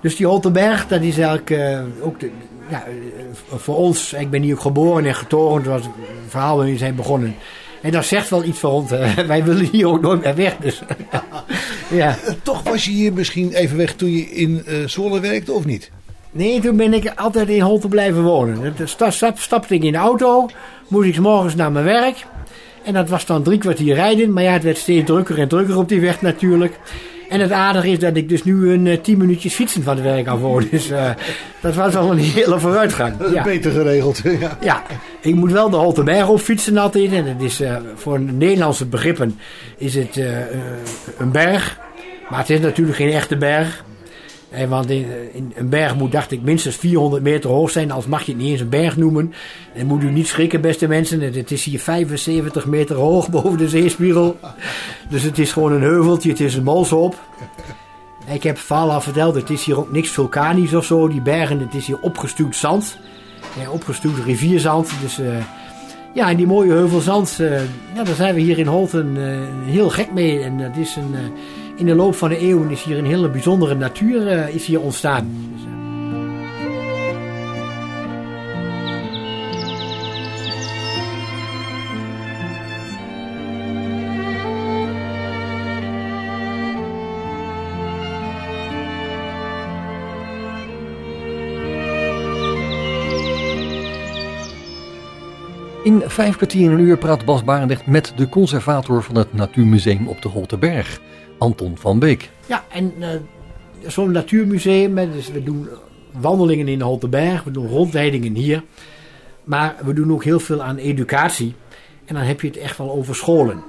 Dus die Holtenberg, dat is eigenlijk eh, ook de, ja, eh, voor ons. Ik ben hier ook geboren en getogen. Het was een verhaal waar we zijn begonnen. En dat zegt wel iets voor ons. wij willen hier ook nooit meer weg. Dus ja. Toch was je hier misschien even weg toen je in eh Zwolle werkte, of niet? Nee, toen ben ik altijd in Holte blijven wonen. Dat sta- stap, stapte ik in de auto, moest ik 's morgens naar mijn werk. En dat was dan drie kwartier rijden. Maar ja, het werd steeds drukker en drukker op die weg natuurlijk. En het aardige is dat ik dus nu een eh, tien minuutjes fietsen van het werk af woon. Dus eh, dat was al een hele vooruitgang. Ja. Beter geregeld. ja. Ja, ik moet wel de Holtenberg op fietsen altijd. En het is eh, voor Nederlandse begrippen is het eh, eh, een berg. Maar het is natuurlijk geen echte berg. Eh, want in, een berg moet, dacht ik, minstens 400 meter hoog zijn. Als mag je het niet eens een berg noemen. En moet u niet schrikken, beste mensen. Het, is hier 75 meter hoog boven de zeespiegel. Dus het is gewoon een heuveltje. Het is een molshoop. Ik heb het al verteld. Het is hier ook niks vulkanisch of zo. Die bergen, het is hier opgestuwd zand. Ja, opgestuwd rivierzand. Dus eh, ja, en die mooie heuvelzand. eh ja, daar zijn we hier in Holten eh, heel gek mee. En dat is een, in de loop van de eeuwen is hier een hele bijzondere natuur eh, is hier ontstaan. Dus, eh, In vijf kwartier en een uur praat Bas Barendrecht met de conservator van het Natuurmuseum op de Holterberg, Anton van Beek. Ja, en eh, zo'n natuurmuseum, hè, dus we doen wandelingen in de Holtenberg, we doen rondleidingen hier. Maar we doen ook heel veel aan educatie. En dan heb je het echt wel over scholen.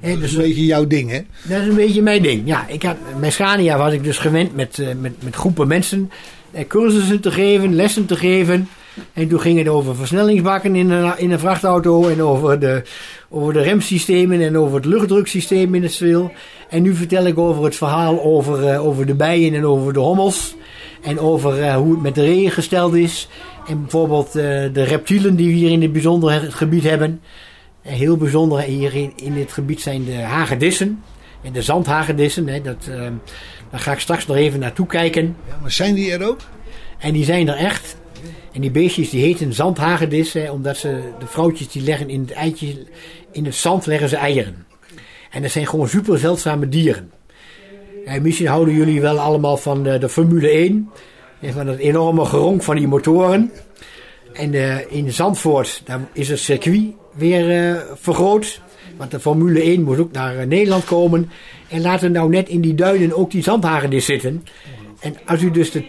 Hè, Dat is dus een beetje jouw ding, hè? dat is een beetje mijn ding. Ja, ik had, bij Scania was ik dus gewend met, eh, met, met groepen mensen eh, cursussen te geven, lessen te geven. En toen ging het over versnellingsbakken in een, in een vrachtauto en over de, over de remsystemen en over het luchtdruksysteem in het wiel. En nu vertel ik over het verhaal over, eh, over de bijen en over de hommels. En over eh, hoe het met de reeën gesteld is. En bijvoorbeeld eh, de reptielen die we hier in het bijzonder het gebied hebben. En heel bijzonder hier in, in dit gebied zijn de hagedissen. En de zandhagedissen. Hè, dat, daar ga ik straks nog even naartoe kijken. Ja, maar zijn die er ook? En die zijn er echt. En die beestjes die heten zandhagedissen. Omdat ze, de vrouwtjes die leggen in het eitje, in het zand leggen ze eieren. En dat zijn gewoon super zeldzame dieren. En misschien houden jullie wel allemaal van de, de Formule 1. En van het enorme geronk van die motoren. En eh, in Zandvoort daar is het circuit weer eh, vergroot. Want de Formule 1 moet ook naar eh, Nederland komen. En laten nou net in die duinen ook die zandhagedis zitten. En als u dus de,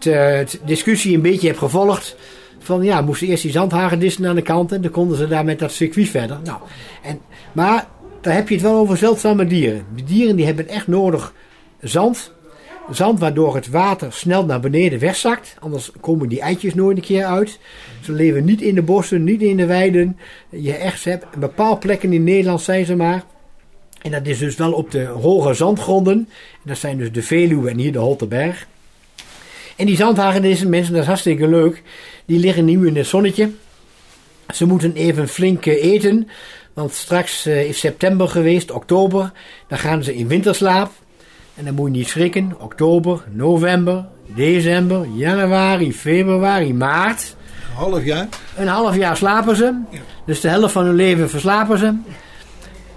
eh, discussie een beetje hebt gevolgd. Van ja, moesten eerst die zandhagedissen aan de kant. En dan konden ze daar met dat circuit verder. Nou, en, maar daar heb je het wel over zeldzame dieren. Die dieren die hebben echt nodig zand. Zand waardoor het water snel naar beneden wegzakt. Anders komen die eitjes nooit een keer uit. Ze leven niet in de bossen, niet in de weiden. Je echt hebt bepaald plekken in Nederland zijn ze maar. En dat is dus wel op de hoge zandgronden. En dat zijn dus de Veluwe en hier de Holterberg. En die zandhagedissen, mensen, dat is hartstikke leuk. Die liggen nu in het zonnetje. Ze moeten even flink eh, eten. Want straks eh, is september geweest, oktober. Dan gaan ze in winterslaap. En dan moet je niet schrikken. Oktober, november, december, januari, februari, maart. Een half jaar. Een half jaar slapen ze. Dus de helft van hun leven verslapen ze.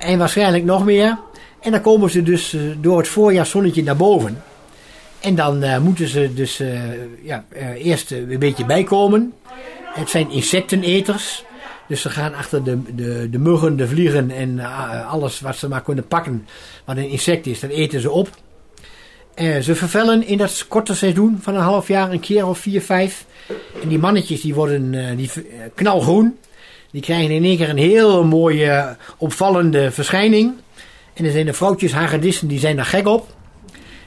En waarschijnlijk nog meer. En dan komen ze dus eh, door het voorjaarszonnetje naar boven. En dan eh, moeten ze dus eh, ja, eerst een beetje bijkomen. Het zijn insecteneters. Dus ze gaan achter de, de, de muggen, de vliegen en alles wat ze maar kunnen pakken. Wat een insect is, dat eten ze op. Ze vervellen in dat korte seizoen van een half jaar een keer of vier, vijf. En die mannetjes die worden die, knalgroen. Die krijgen in één keer een heel mooie opvallende verschijning. En er zijn de vrouwtjes hagedissen die zijn daar gek op.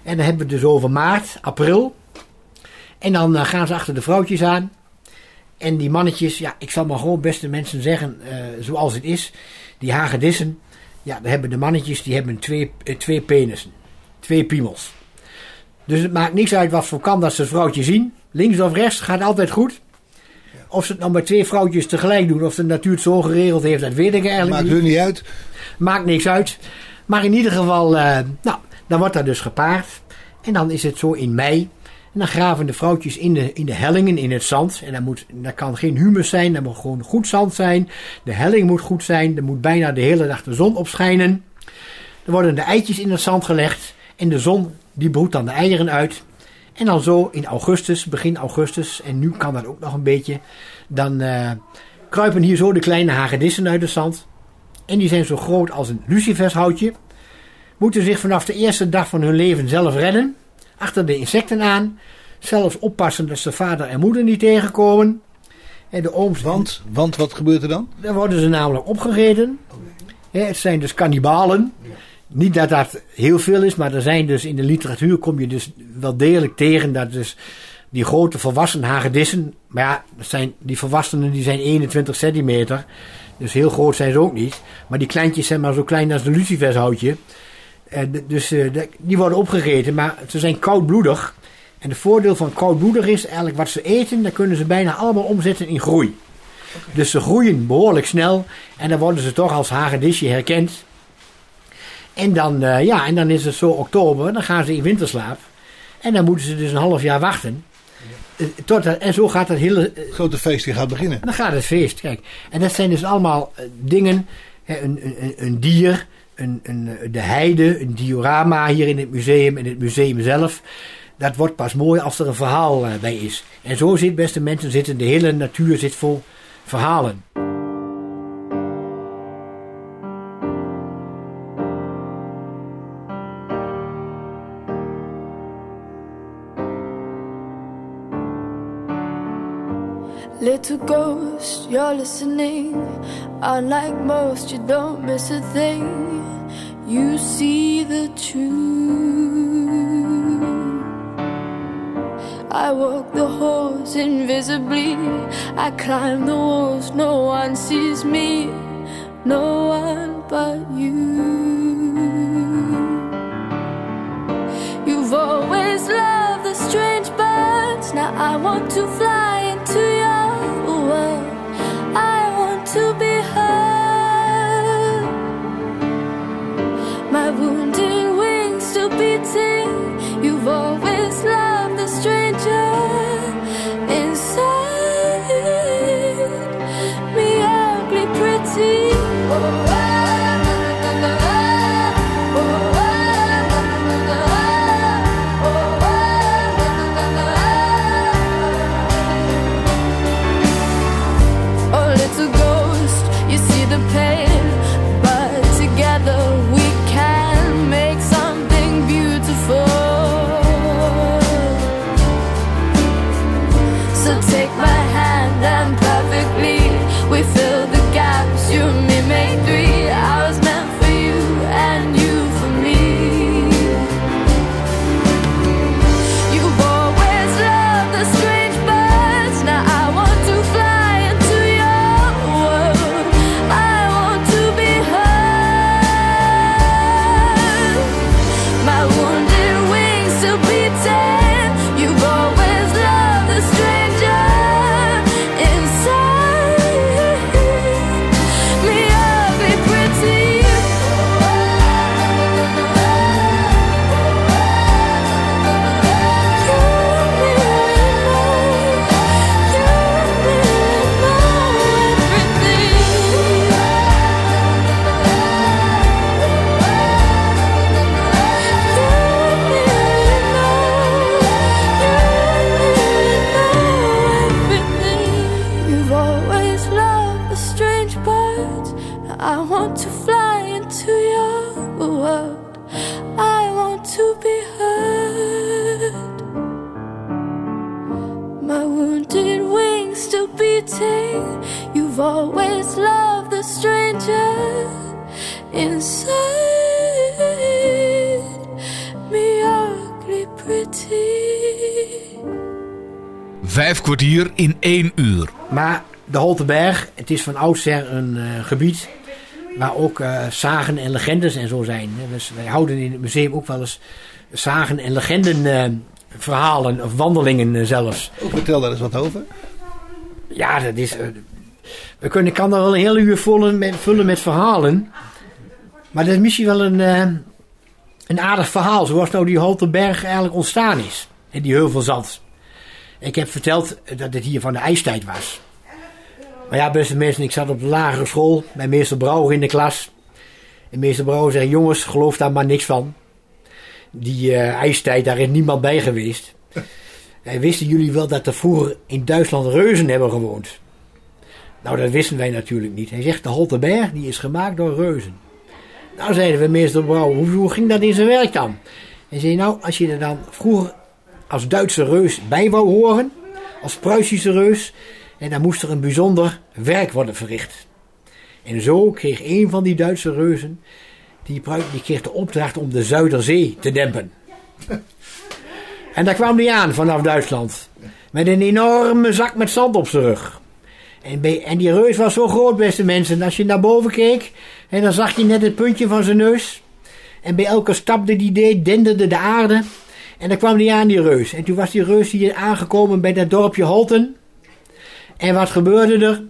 En dan hebben we het dus over maart, april. En dan eh, gaan ze achter de vrouwtjes aan. En die mannetjes, ja, ik zal maar gewoon beste mensen zeggen eh, zoals het is. Die hagedissen, ja, daar hebben de mannetjes, die hebben twee, eh, twee penissen. Twee piemels. Dus het maakt niks uit wat voor kant dat ze het vrouwtje zien. Links of rechts gaat altijd goed. Of ze het nou met twee vrouwtjes tegelijk doen, of de natuur het zo geregeld heeft, dat weet ik eigenlijk Maakt niet. hun niet uit. Maakt niks uit. Maar in ieder geval, eh, nou, dan wordt dat dus gepaard. En dan is het zo in mei. En dan graven de vrouwtjes in de, in de hellingen, in het zand. En dat, moet, dat kan geen humus zijn, dat moet gewoon goed zand zijn. De helling moet goed zijn. Er moet bijna de hele dag de zon op schijnen. Er worden de eitjes in het zand gelegd. En de zon die broedt dan de eieren uit. En dan zo in augustus, begin augustus, en nu kan dat ook nog een beetje. Dan eh, kruipen hier zo de kleine hagedissen uit het zand. En die zijn zo groot als een lucifershoutje. Moeten zich vanaf de eerste dag van hun leven zelf redden. Achter de insecten aan. Zelfs oppassen dat ze vader en moeder niet tegenkomen. En de ooms. Want, want wat gebeurt er dan? Dan worden ze namelijk opgegeten. Het zijn dus kannibalen. Niet dat dat heel veel is, maar er zijn dus in de literatuur kom je dus wel degelijk tegen dat dus die grote volwassen hagedissen, maar ja, dat zijn, die volwassenen die zijn 21 centimeter, dus heel groot zijn ze ook niet. Maar die kleintjes zijn maar zo klein als een lucifershoutje. En d- dus eh, die worden opgegeten, maar ze zijn koudbloedig. En het voordeel van koudbloedig is eigenlijk wat ze eten, dan kunnen ze bijna allemaal omzetten in groei. Dus ze groeien behoorlijk snel en dan worden ze toch als hagedisje herkend. En dan, eh, ja, en dan is het zo oktober, dan gaan ze in winterslaap. En dan moeten ze dus een half jaar wachten. Eh, Tot dat, en zo gaat het hele, eh, grote feest die gaat beginnen. dan gaat het feest. Kijk. En dat zijn dus allemaal dingen. Hè, een, een, een dier, een, een, de heide, een diorama hier in het museum, in het museum zelf. Dat wordt pas mooi als er een verhaal bij is. En zo zit, beste mensen, zitten, de hele natuur zit vol verhalen. Little ghost, you're listening. Unlike most, you don't miss a thing. You see the truth. I walk the halls invisibly. I climb the walls, no one sees me. No one but you. You've always loved the strange birds. Now I want to fly kwartier in één uur. Maar de Holteberg, het is van oudsher een eh, gebied waar ook eh, zagen en legendes en zo zijn. Dus wij houden in het museum ook wel eens zagen en legenden eh, verhalen of wandelingen zelfs. Oh, vertel daar eens wat over. Ja, dat is. we kunnen, ik kan er wel een hele uur vullen met, vullen met verhalen. Maar dat is misschien wel een, eh, een aardig verhaal. Zoals nou die Holterberg eigenlijk ontstaan is. En die heuvelzand. Ik heb verteld dat het hier van de ijstijd was. Maar ja, beste mensen, ik zat op de lagere school bij meester Brouwer in de klas. En meester Brouwer zei: Jongens, geloof daar maar niks van. Die eh, ijstijd, daar is niemand bij geweest. En wisten jullie wel dat er vroeger in Duitsland reuzen hebben gewoond? Nou, dat wisten wij natuurlijk niet. Hij zegt, de Holterberg die is gemaakt door reuzen. Nou, zeiden we, meester Brouwer, hoe, hoe ging dat in zijn werk dan? Hij zei, nou, als je er dan vroeger als Duitse reus bij wou horen, als Pruisische reus, en dan moest er een bijzonder werk worden verricht. En zo kreeg een van die Duitse reuzen, die, die kreeg de opdracht om de Zuiderzee te dempen. En daar kwam hij aan vanaf Duitsland. Met een enorme zak met zand op zijn rug. En die reus was zo groot, beste mensen. Als je naar boven keek, en dan zag je net het puntje van zijn neus. En bij elke stap die hij deed, denderde de aarde. En dan kwam hij aan, die reus. En toen was die reus hier aangekomen bij dat dorpje Holten. En wat gebeurde er?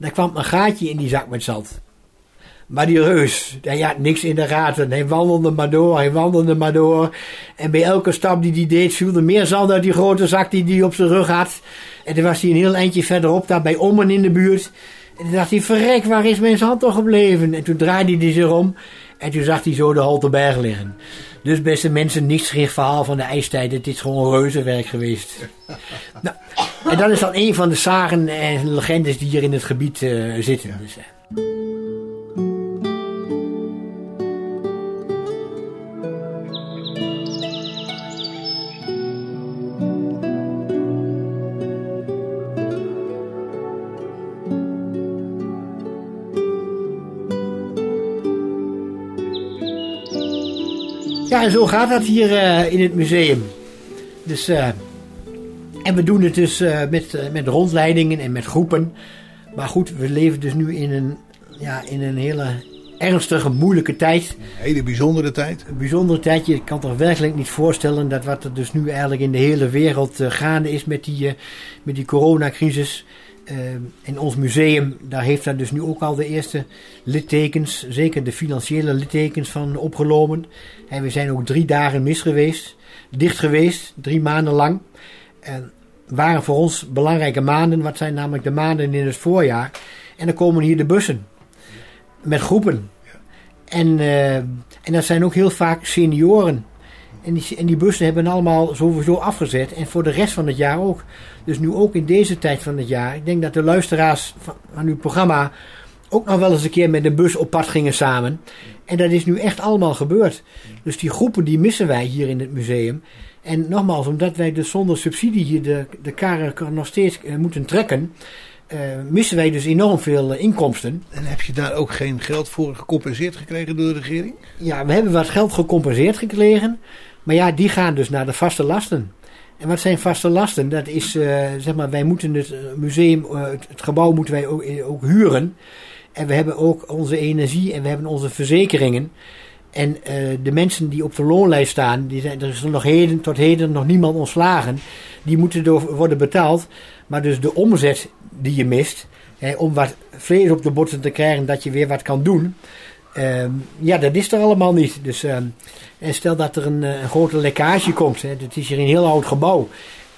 Er kwam een gaatje in die zak met zand. Maar die reus, hij had niks in de gaten. Hij wandelde maar door, hij wandelde maar door. En bij elke stap die hij deed, viel er meer zand uit die grote zak die hij op zijn rug had. En toen was hij een heel eindje verderop, daar bij Ommen in de buurt. En toen dacht hij, verrek, waar is mijn zand toch gebleven? En toen draaide hij zich om. En toen zag hij zo de Holterberg liggen. Dus beste mensen, niet schrik verhaal van de ijstijd. Het is gewoon reuzenwerk geweest. nou, en dat is dan een van de zagen en legendes die hier in het gebied eh, zitten. Dus. Ja, en zo gaat dat hier eh, in het museum. Dus, eh, en we doen het dus eh, met, met rondleidingen en met groepen. Maar goed, we leven dus nu in een, ja, in een hele ernstige, moeilijke tijd. Een hele bijzondere tijd. Een bijzondere tijd. Je kan toch werkelijk niet voorstellen dat wat er dus nu eigenlijk in de hele wereld gaande is met die, met die coronacrisis. Eh, en ons museum, daar heeft daar dus nu ook al de eerste littekens, zeker de financiële littekens van opgenomen. En we zijn ook drie dagen mis geweest, dicht geweest, drie maanden lang. En waren voor ons belangrijke maanden, wat zijn namelijk de maanden in het voorjaar. En dan komen hier de bussen met groepen. En, eh, en dat zijn ook heel vaak senioren. En die, en die bussen hebben allemaal sowieso afgezet. En voor de rest van het jaar ook. Dus nu ook in deze tijd van het jaar. Ik denk dat de luisteraars van, van uw programma ook nog wel eens een keer met de bus op pad gingen samen. En dat is nu echt allemaal gebeurd. Dus die groepen die missen wij hier in het museum. En nogmaals, omdat wij dus zonder subsidie hier de, de karren nog steeds eh, moeten trekken. eh, missen wij dus enorm veel eh, inkomsten. En heb je daar ook geen geld voor gecompenseerd gekregen door de regering? Ja, we hebben wat geld gecompenseerd gekregen. Maar ja, die gaan dus naar de vaste lasten. En wat zijn vaste lasten? Dat is, eh, zeg maar, wij moeten het eh, museum, eh, het, gebouw moeten wij ook, ook huren. En we hebben ook onze energie en we hebben onze verzekeringen. En de mensen die op de loonlijst staan, die zijn, er is nog heden, tot heden nog niemand ontslagen. Die moeten door worden betaald. Maar dus de omzet die je mist, hè, om wat vlees op de botten te krijgen, dat je weer wat kan doen. Ehm, ja, dat is er allemaal niet. Dus, ehm, en stel dat er een, eh, een grote lekkage komt. Hè, het is hier een heel oud gebouw.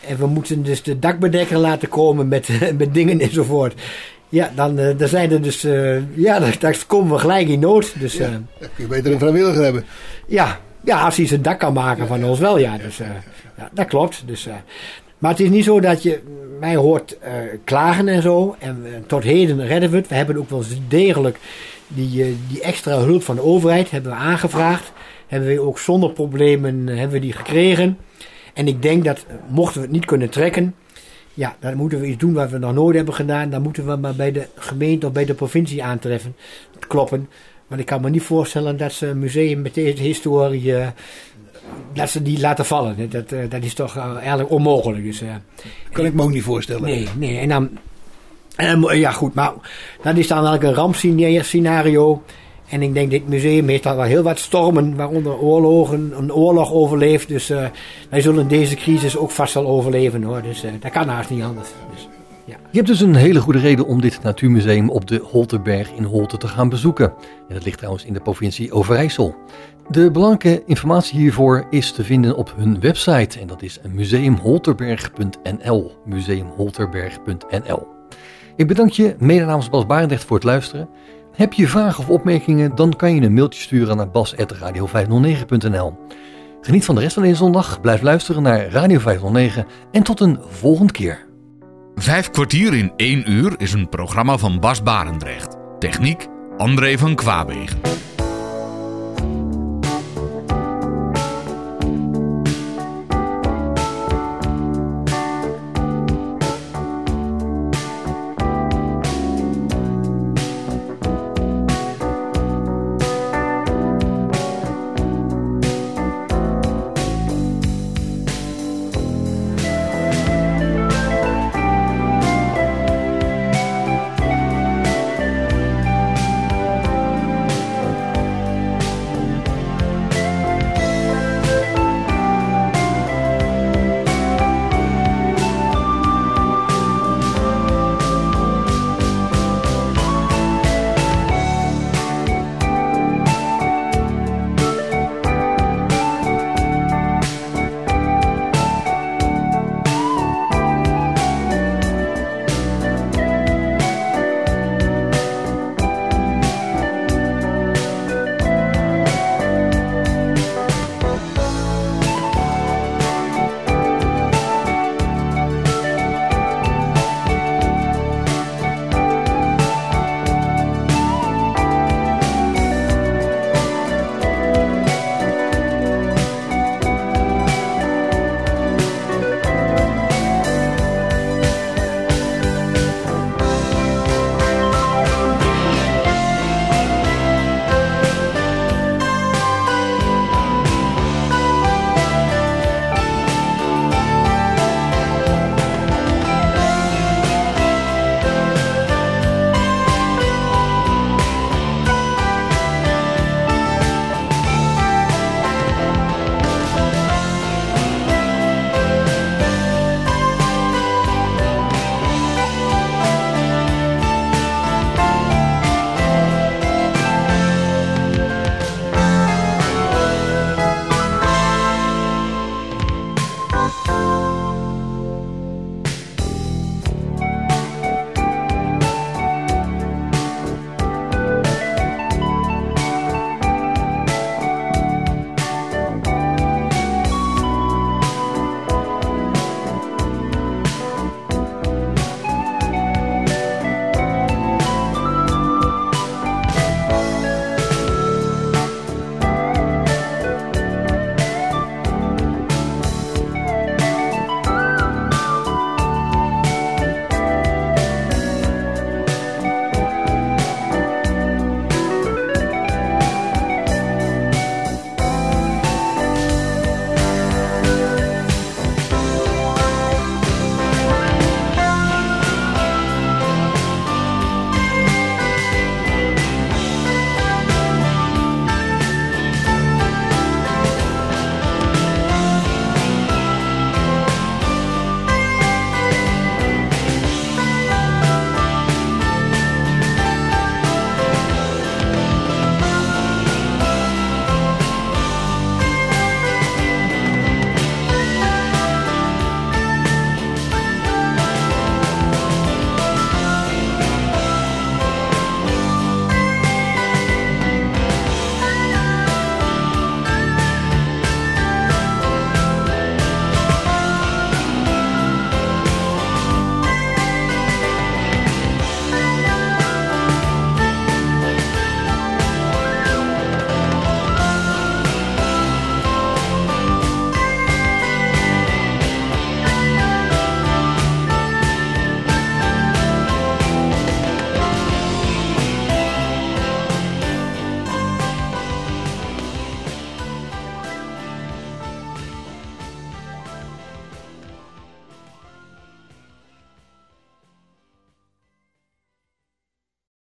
En we moeten dus de dakbedekker laten komen met, met dingen enzovoort. Ja, dan, eh, dan zijn er dus. eh, ja, dan, dan komen we gelijk in nood. Dus Dan kun je beter een vrijwilliger hebben. ja, ja, als hij zijn dak kan maken van ons wel, ja. Dus, ja, dat klopt. Dus, maar het is niet zo dat je. mij hoort klagen en zo. En tot heden redden we het. We hebben ook wel degelijk die, die extra hulp van de overheid hebben we aangevraagd. Hebben we ook zonder problemen eh, hebben we die gekregen. En ik denk dat eh, mochten we het niet kunnen trekken, ja, dan moeten we iets doen wat we nog nooit hebben gedaan. Dan moeten we maar bij de gemeente of bij de provincie aantreffen, kloppen. Want ik kan me niet voorstellen dat ze een museum met deze historie, eh, dat ze die laten vallen. Dat, dat is toch eigenlijk onmogelijk. Dus, Kan ik me ook niet voorstellen. Nee, nee. En dan, en ja goed, maar dat is dan eigenlijk een rampscenario. En ik denk, dit museum heeft al wel heel wat stormen, waaronder oorlogen, een oorlog overleefd. Dus eh, wij zullen deze crisis ook vast wel overleven hoor. Dus eh, dat kan haast niet anders. Dus, ja. Je hebt dus een hele goede reden om dit natuurmuseum op de Holterberg in Holte te gaan bezoeken. En dat ligt trouwens in de provincie Overijssel. De belangrijke informatie hiervoor is te vinden op hun website en dat is museumholterberg.nl. Museumholterberg.nl. Ik bedank je mede namens Bas Barendrecht voor het luisteren. Heb je vragen of opmerkingen, dan kan je een mailtje sturen naar bas.radio509.nl. Geniet van de rest van deze zondag, blijf luisteren naar Radio 509 en tot een volgende keer. Vijf kwartier in één uur is een programma van Bas Barendrecht. Techniek André van Kwaabegen.